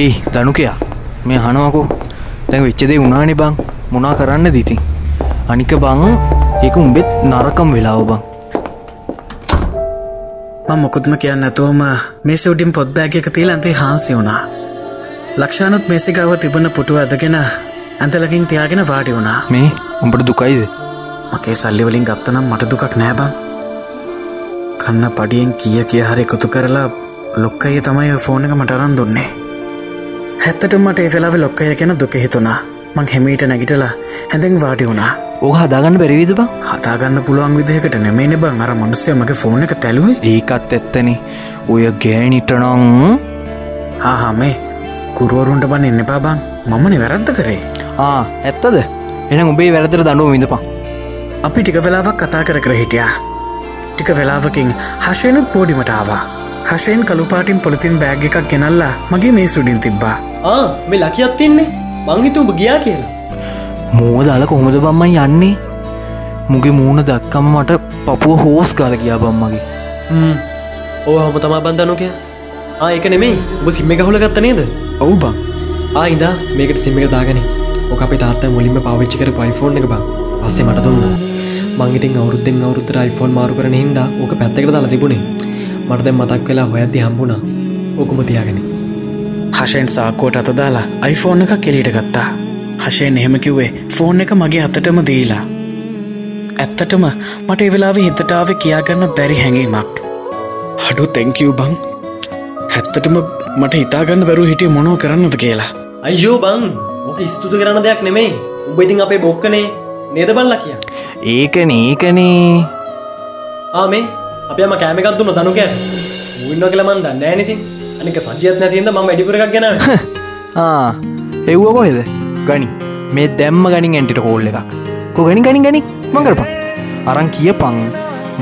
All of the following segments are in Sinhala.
ඒ දනුකයා මේ හනවකෝ. දැන් වෙච්චදේ උනානෙ බං. මොනා කරන්න දිති අනික බං ඒක උඹෙත් නරකම් වෙලාව බං. මොකුත්ම කියන්න ඇතුවම මේ සුඩින් පොද්බෑග එක තිීල ඇන්තේ හාන්සි වුණා. ලක්ෂානුත් මේසිකාව තිබුණ පුටුව ඇදගෙන ඇඳලකින් තියාගෙන වාඩි වුණා. මේ උඹට දුකයිද? මගේ සල්ලිවලින් ගත්තනම් මට දුකක් නෑබං කන්න පඩියෙන් කිය කිය හරි එකතු කරලා ලොක්කයේ තමයි ෆෝන එක මට අරන් දුන්නේ හැත්තට මට ඒ වෙලාව ලොක්කය ගැන දුක හිතුණා. මං හෙමීට නැගිටලා හැඳෙන් වාඩි වුණා. ඕක හදාගන්න බැරිවිද බං? හතාගන්න පුළුවන් විදිහකට නෙමේන බං. අර මනුස්සය මගේ ෆෝන එක තැලුවේ ඒකත් ඇත්තනේ. ඔය ගෑනිටනං ආහා මේ කුරුවරුන්ට බන්න එන්න එපා බං. මමන වැරද්ද කරේ. ආ ඇත්තද? එන උඹේ වැරදිර දනුව විඳපා අපි ටික වෙලාවක් කතා කර කර හිටියා. ටික වෙලාවකින් හශයනුත් පෝඩිමටාවා හශයෙන් කළුපාටින් පොලිතින් බෑග් එකක් ගෙනල්ලා මගේ මේ සුඩින් තිබ්බා ආ මේ ලකියත් තින්නේ? මංහිතු උඹ ගියා කියලා. මූව දාල කොහොමද බම්මයි යන්නේ? මුගේ මූුණ දක්කම මට පපුුව හෝස් කාල ගියා බම්මගේ ඕ හම. තමා බන්ධනෝකය ආ එක නෙමෙයි. උඹ සිම්ම එක හොල ගත්ත නේද? ඔවු බං ආයිදා මේකට සිම්ම එක දාගන. ඕක අපේ තාත්තා මුලින්ම පාවිච්චි කර පයිෆෝන් එක බං. පස්සේ මට දුන්න. මංගිතින් අවුරුද්දෙන් අවුරුද්දර iPhone මාරු කරන හින්දා ඕක පැත්තකට දාලා තිබුණේ. මට දැන් මතක් වෙලා හොයද්දි හම්බුණා. ඕකම තියාගෙන හශයෙන් සාකෝට අතදාලා අයිෆෝන් එක කෙලිට ගත්තා. හශයෙන් එහෙම කිව්වේ ෆෝන් එක මගේ අතටම දීලා. ඇත්තටම මට එවෙලාව හිතටාව කියාගන්න බැරි හැඟීමක්. හඩු තැංකව් බං. හැත්තටම මට හිතාගන්න බැරු හිටිය මොනෝ කරන්නද කියලා. අයියෝ බං. ඕක ස්තුති කරන්න දෙයක් නෙමෙයි. උඹ ඉතින් අපේ බොක්කනේ. නේද බල්ලා කිය? ඒකන ඒකනේ. ආමේ අපයම කෑමකත් දුන්න දනුක මුන්න කලමන් දන්න ඇනති අනික සජයත් නැතින්ද ම වැඩිපුර එකක් ගෙන ආ එව්ව කොහෙද? ගනි. මේ දැම්ම ගනින් ඇන්ටිට කෝල්ල එකක්. කො ගනි ගනි ගනි? මඟරපන් අරං කියපං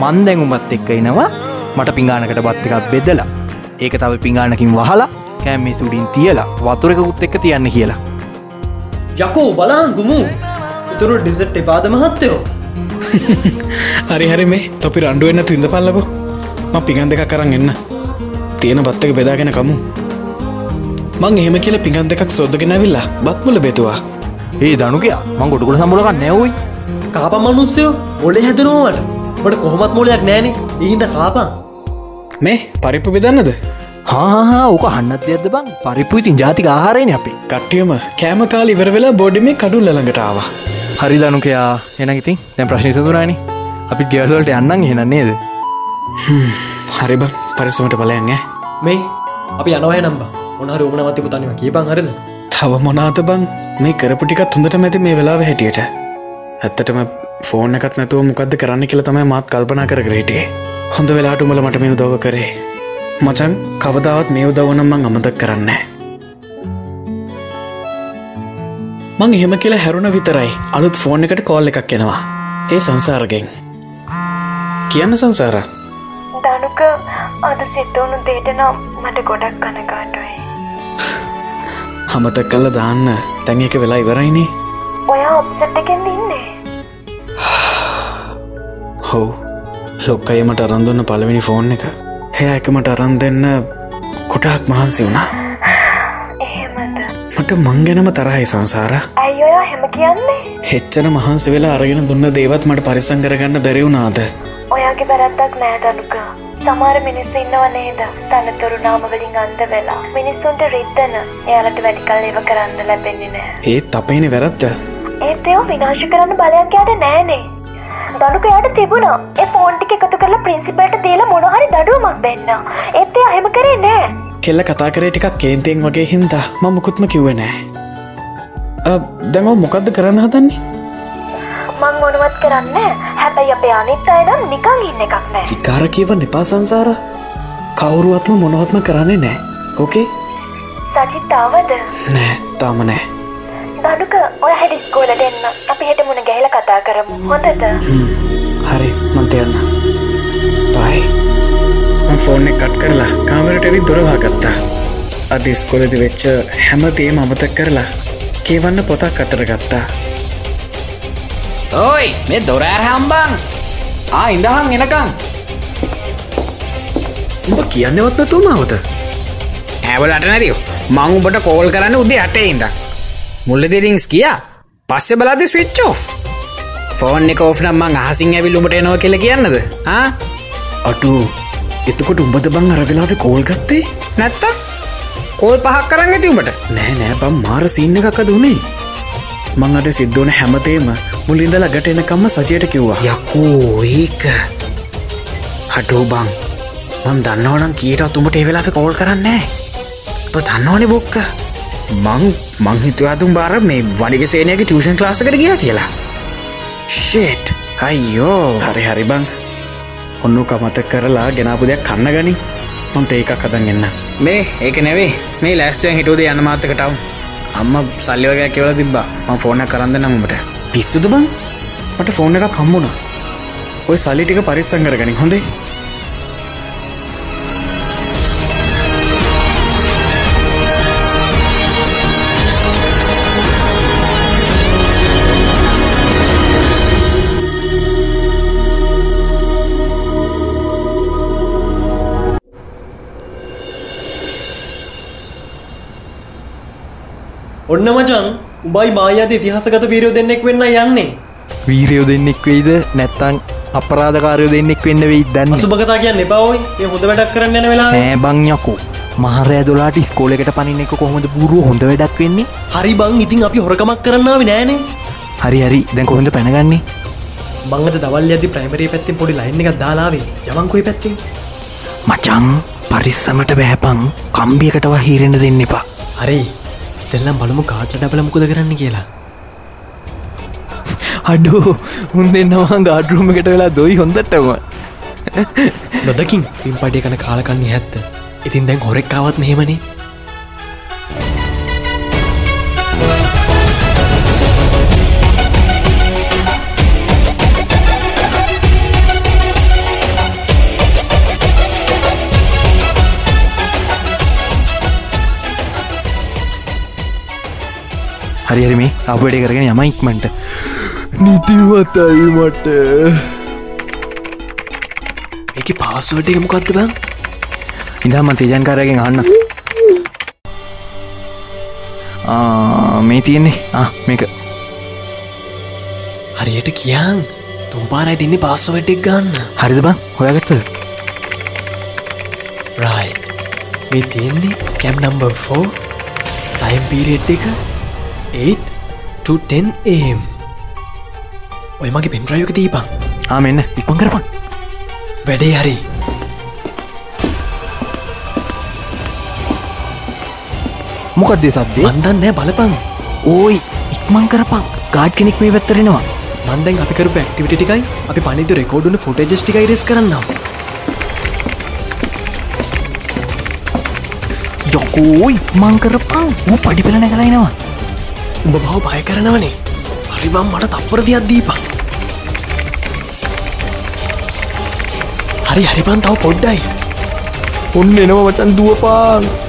මන් දැඟුමත් එක්ක එනවා. මට පිංගානකට බත් එකක් බෙදලා. ඒක තව පිංගානකින් වහලා කෑමේ තුඩින් තියලා වතුරකුත් එක්ක තියන්න කියලා. යකෝ බලාන් ගුමු ඉතුරු ඩිසට් එපාද මහත්තයෝ. හරි හරි මේ. තොපි රණ්ඩුවෙන්න තුන්ද පල්ලකෝ ම පිගන් දෙක කරන්න එන්න තියෙන බත්තක බෙදාගෙන කමු මං එහෙම කියල පිගන් දෙකක් සොද්දගෙන ඇවිල්ලා බත්මුල බෙතුවා ඒ දනුකයා මං ගොඩකුට සම්බලකන්න නැවයි කාප මනුස්සයෝ ඔොලෙ හැදනෝවට බට කොහොමත් මෝලයක් නෑන. ඉහින්ද කාපා මේ පරිප්පු බෙදන්නද? හා ඕක හන්නත් ඇද බං? පරිපපුතින් ජාතික ආහාරයන අපේ. කට්ටියම කෑම කාලි ඉවර වෙලා බොඩි මේ කඩු ලඟටාව හරි දනුකයා එන ඉතින් දැන් ප්‍රශ්නි සතුරයින අපි ගෙවල්වලට යන්නන් හෙන නේද? හරිබ පරිසමට බලයන්ගේ මේ අපි අනවය නම්බ මොනහර ඕනමති පුතනිව කියපන් හරිද? තව මොනාත බං? මේ කරපුටිකත් හොඳට මැති මේ වෙලාව හැටියට. ඇත්තටම ෆෝන එකත් නැතුව මොකක්ද කරන්න කියල තමයි මාත් කල්පනා කර ග්‍රේටේ හොඳ වෙලාට උමල මට මේ උදව කරේ. මචන් කවදාවත් මේ උදවනම් මං අමතක් කරන්න මං එහෙම කියලා හැරුණ විතරයි අලුත් ෆෝන් එකට කෝල් එකක් එනවා. ඒ සංසාරගෙන්. කියන්න සංසාර? දනුක අද සිද්ධවුණු දේට නම් මට ගොඩක් කනකාටුයි හමතක් කල්ල දාන්න. තැන් එක වෙලා ඉවරයිනේ. ඔයා ඔප්සට් එකෙන් ඉන්නේ. හෝ ලොක්කය මට අරන්දුන්න පළවෙනි ෆෝන් එක. හැ එක මට අරන් දෙන්න කොටක් මහන්සි වුණා. මට මංගැනම තරහයි සංසාර. ඇයි ඔයා හෙම කියන්නේ? හෙච්චර මහන්සි වෙලා අරගෙන දුන්න දේවත් මට පරිසං කරගන්න බැරිවුණාද ඔයාගේ වැරද්දක් නෑ දනුක සමහර මිනිස්සු ඉන්නව නේද? තනතුරු නාමවලින් අන්ද වෙලා. මිනිස්සුන්ට රිද්දන එයාලට වැඩිකල් ඒව කරන්න ලැබෙන්නේ නෑ ඒත් අපේන වැරත්ත ඒත් ඒව විනාශ කරන්න බලයක් යාට නෑනේ. දනුක යාට තිබුණා. ඒ ෆෝන්ටික එකතු කරලා ප්‍රින්සිපල්ට දීලා මොනහරි දඩුවමක් දෙන්න. ඒත් එයා එහෙම කරේ නෑ. කෙල්ල කතා කරේ ටිකක් කේන්තයෙන් වගේ හින්දා. ම මුකුත්ම කිව්ව නෑ. දැම මොකක්ද කරන්න හදන්නේ මං මොනවත් කරන්න හැබැයි අපේ අනිත් අයනම් නිකං ඉන්න එකක් නෑ. විකාර කියව නිපා සංසාර. කවුරුවත්ම මොනොහත්ම කරන්නේ නෑ. ඕකේ සජිත්තාවද නෑ තාම නෑ. දඩුක ඔය හැඩි ස්කෝලට එන්න අපි හෙට මුණ ගැහිල කතා කරමු. හොඳද? හරි මන්තයන්න පයි ෆෝර්න කට් කරලා කාමරට ඇවි දොරවා ගත්තා අද ස්කොලදි වෙච්ච හැමදේ මමතක් කරලා කියවන්න පොතක් අතර ගත්තා ඔයි මේ දොරෑර හම්බං ආ ඉඳහන් එනකං උඹ කියන්නවත්න තුමාවත ඇවලට නැරියෝ. මං උඹට කෝල් කරන්න උදේ අටේ ඉඳ මුල්ලදිරිංස් කියා. පස්සෙ බලාද ස්විච් ෝ් ෆෝන් එක ඕෆ් නම් මං අහසිං ඇවිල්ලුමට එනවා කියල කියන්නද? ආ? අටු එතකොට උඹද බං අර වෙලාද කෝල් ගත්තේ? නැත්ත කෝල් පහක් කරන්න ඇතිවමට නෑ නෑ බම් මාර සින්න එකක් දුනේ මං අද සිද්ධෝන හැමතේම මුලින්දල ගට එනකම්ම සජයට කිව්වා. යකෝ ඒක. හටෝ බං. මන් දන්නවනම් කියට අතුමට ඒවෙලාද කෝල් කරන්නේ ප දන්නවනේ බොක්ක. මං මංහිතවාතුම් බාර මේ වනික සේනයක ටියෂන් ලාසකට ගිය කියලා. ෂේට් අයියෝ. හරි හරි බං. ඔන්නු කමත කරලා ගෙනාපු දෙයක් කන්න ගනි. මොන්ට ඒකක් හදන් එන්න. මේ ඒක නෙවේ මේ ලෑස්ටුවෙන් හිටුවද යන්න මාතකටව අම්ම සල්ලිවගයක් කියවල තිබ්බා. ම ෆෝන කරන්න නමුට පිස්සුද බං මට ෆෝන් එක කම්මුණ ඔය සල්ලිටික පරිස්සං කරගනින් හොඳේ. ඔන්න මචන් උබයි මායාද ඉතිහාසගත වීරයෝ දෙන්නෙක් වෙන්න යන්නේ. වීරයෝ දෙන්නෙක් වෙයිද? නැත්තං අපරාධකාරයෝ දෙන්නෙක් වෙන්න වෙයි දන්න? අසුභකතා කියන්න එබවයි ඒ හොඳ වැඩක් කරන්න යන වෙලා නෑ බංයකෝ මහරෑ දොලාට ස්කෝලෙකට පනින්න එක කොහොමද පුරුව හොඳ වැඩක් වෙන්නේ? හරි බං ඉතින් අපි හොරකමක් කරන්නාව නෑනේ. හරි හරි. දැන් කොහොඳ පැනගන්නේ? බංගත දවල් ඇති ප්‍රයිමරී පැත්තිෙන් පොඩි ලයින්න එකක් දාලාවේ යමංකොයි පැත්තිෙන්? මචං පරිස්සමට බෑපං කම්බියකටවා හීරෙන දෙන්න එපා. හරි සෙල්ලම් බලමු කාට ඩබල මුකුද කරන්න කියලා. අඩු උන් දෙන්නවා ගාඩරුම එකට වෙලා දොයි හොඳටම. නොදකින් පින් පටිය කන කාලකන්නේ හැත්ත ඉතින් දැන් හොරෙක්කාවත් මෙහෙමනේ හරි හරි මේ අපඩේ කරගෙන යම ඉක්මට නිතිවතයි මට. ඒක පාසුවට එක මොකක්ද බං? ඉඳම තේජන් කාරගෙන් අන්න මේ තියෙන්නේ. මේක. හරියට කියන් තුම්පාරයි දෙන්නේ පාස්සවටෙක් ගන්න. හරිද බං? හොයාගත්ත. රයි මේ තියෙන්නේ කැම් නම්බ 4 ටයිම් පීරෙට් එක 8ම් ඔය මගේ පෙන්රයෝක දීපන්. ආ මෙන්න. ඉක්මන් කරපන්. වැඩේ හරි. මොකක්දේ සද්දේ? මන්දන්න නෑ බලපං ඕයි ඉක්මං කරපං ගාඩ් කෙනෙක් මේ පැත්තරෙනවා මන්දැන් අපි කරපු ඇක්ටිවිට ටිකයි අපි පනිදු රෙකෝඩුන ෆොටජස් ටිකයි රෙස් කරන්නම්. යොකෝ ඉක්මං කරපං ඌ පඩිපෙල නැකලයිනවා උඹ බව බය කරනවනේ. හරිබම් මට තප්පර දියක් දීපන්. හරි හරිපන් තව පොඩ්ඩයි. ඔන්න එනවා මචන් දුවපාන්.